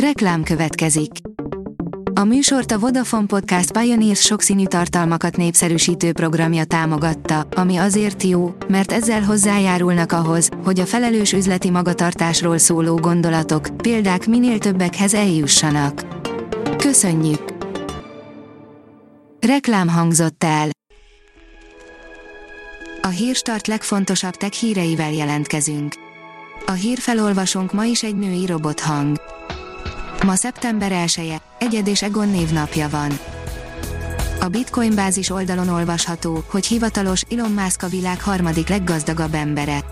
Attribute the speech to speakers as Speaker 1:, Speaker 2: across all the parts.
Speaker 1: Reklám következik. A műsort a Vodafone Podcast Pioneers sokszínű tartalmakat népszerűsítő programja támogatta, ami azért jó, mert ezzel hozzájárulnak ahhoz, hogy a felelős üzleti magatartásról szóló gondolatok, példák minél többekhez eljussanak. Köszönjük! Reklám hangzott el. A hírstart legfontosabb tech híreivel jelentkezünk. A hírfelolvasónk ma is egy női robothang. Ma szeptember 1-e, Egyed és Egon névnapja van. A Bitcoin bázis oldalon olvasható, hogy hivatalos Elon Musk a világ harmadik leggazdagabb embere.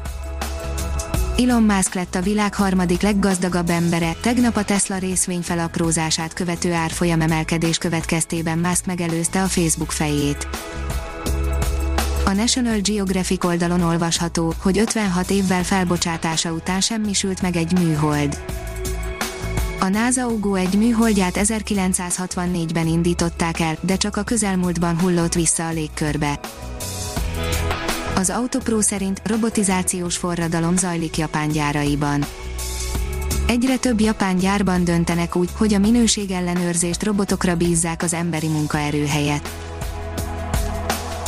Speaker 1: Elon Musk lett a világ harmadik leggazdagabb embere, tegnap a Tesla részvény felaprózását követő árfolyam emelkedés következtében Musk megelőzte a Facebook fejét. A National Geographic oldalon olvasható, hogy 56 évvel felbocsátása után semmisült meg egy műhold. A NASA UGO egy műholdját 1964-ben indították el, de csak a közelmúltban hullott vissza a légkörbe. Az Autopro szerint robotizációs forradalom zajlik Japán gyáraiban. Egyre több japán gyárban döntenek úgy, hogy a minőségellenőrzést robotokra bízzák az emberi munkaerő helyett.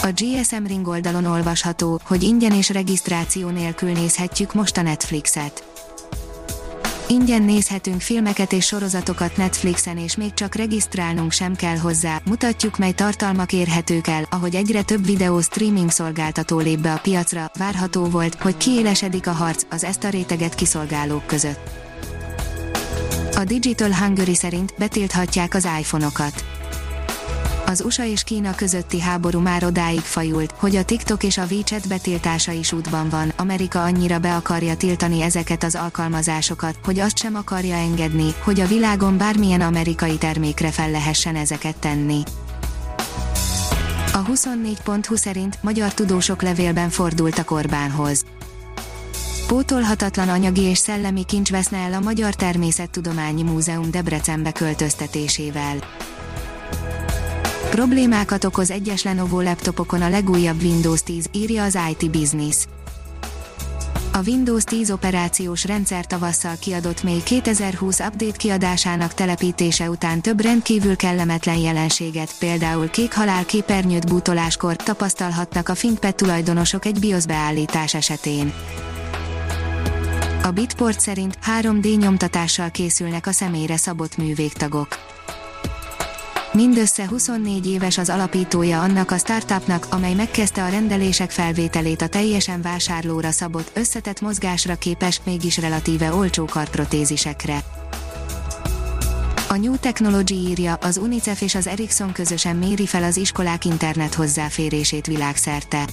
Speaker 1: A GSM Ring oldalon olvasható, hogy ingyen és regisztráció nélkül nézhetjük most a Netflixet. Ingyen nézhetünk filmeket és sorozatokat Netflixen és még csak regisztrálnunk sem kell hozzá, mutatjuk mely tartalmak érhetők el, ahogy egyre több videó streaming szolgáltató lép be a piacra, várható volt, hogy kiélesedik a harc az ezt a réteget kiszolgálók között. A Digital Hungary szerint betilthatják az iPhone-okat az USA és Kína közötti háború már odáig fajult, hogy a TikTok és a WeChat betiltása is útban van. Amerika annyira be akarja tiltani ezeket az alkalmazásokat, hogy azt sem akarja engedni, hogy a világon bármilyen amerikai termékre fel lehessen ezeket tenni. A 24.20 szerint magyar tudósok levélben fordultak Orbánhoz. Pótolhatatlan anyagi és szellemi kincs veszne el a Magyar Természettudományi Múzeum Debrecenbe költöztetésével. Problémákat okoz egyes Lenovo laptopokon a legújabb Windows 10, írja az IT Business. A Windows 10 operációs rendszer tavasszal kiadott még 2020 update kiadásának telepítése után több rendkívül kellemetlen jelenséget, például kék halál képernyőt bútoláskor tapasztalhatnak a ThinkPad tulajdonosok egy BIOS beállítás esetén. A Bitport szerint 3D nyomtatással készülnek a személyre szabott művégtagok Mindössze 24 éves az alapítója annak a startupnak, amely megkezdte a rendelések felvételét a teljesen vásárlóra szabott, összetett mozgásra képes, mégis relatíve olcsó karprotézisekre. A New Technology írja, az UNICEF és az Ericsson közösen méri fel az iskolák internet hozzáférését világszerte.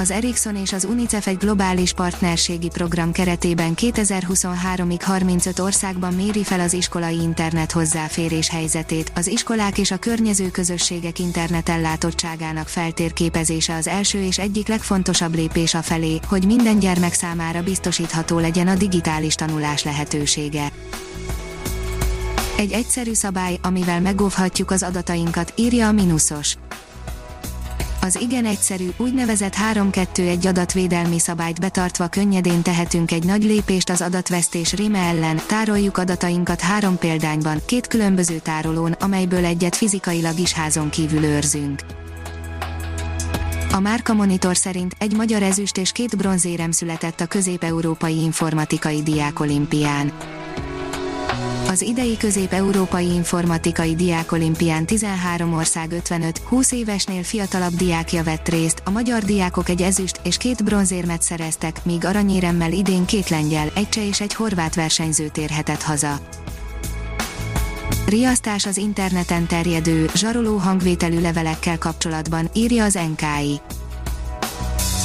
Speaker 1: Az Ericsson és az UNICEF egy globális partnerségi program keretében 2023-ig 35 országban méri fel az iskolai internet hozzáférés helyzetét. Az iskolák és a környező közösségek internetellátottságának feltérképezése az első és egyik legfontosabb lépés a felé, hogy minden gyermek számára biztosítható legyen a digitális tanulás lehetősége. Egy egyszerű szabály, amivel megóvhatjuk az adatainkat, írja a Minusos az igen egyszerű, úgynevezett 3-2-1 adatvédelmi szabályt betartva könnyedén tehetünk egy nagy lépést az adatvesztés réme ellen, tároljuk adatainkat három példányban, két különböző tárolón, amelyből egyet fizikailag is házon kívül őrzünk. A Márka Monitor szerint egy magyar ezüst és két bronzérem született a közép-európai informatikai diákolimpián. Az idei közép-európai informatikai diákolimpián 13 ország 55-20 évesnél fiatalabb diákja vett részt, a magyar diákok egy ezüst és két bronzérmet szereztek, míg aranyéremmel idén két lengyel, egy cseh és egy horvát versenyző térhetett haza. Riasztás az interneten terjedő, zsaroló hangvételű levelekkel kapcsolatban, írja az NKI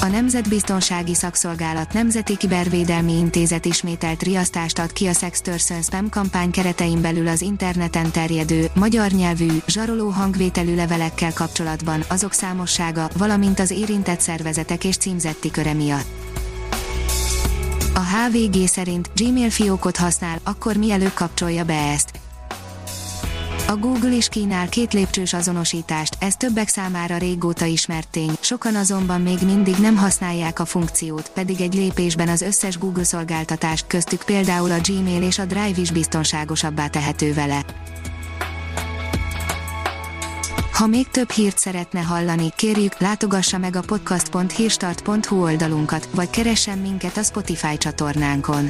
Speaker 1: a Nemzetbiztonsági Szakszolgálat Nemzeti Kibervédelmi Intézet ismételt riasztást ad ki a Sextortion spam kampány keretein belül az interneten terjedő, magyar nyelvű, zsaroló hangvételű levelekkel kapcsolatban, azok számossága, valamint az érintett szervezetek és címzetti köre miatt. A HVG szerint Gmail fiókot használ, akkor mielőbb kapcsolja be ezt A Google is kínál két lépcsős azonosítást, ez többek számára régóta ismert tény, sokan azonban még mindig nem használják a funkciót, pedig egy lépésben az összes Google szolgáltatást köztük például a Gmail és a Drive is biztonságosabbá tehető vele. Ha még több hírt szeretne hallani, kérjük, látogassa meg a podcast.hírstart.hu oldalunkat, vagy keressen minket a Spotify csatornánkon.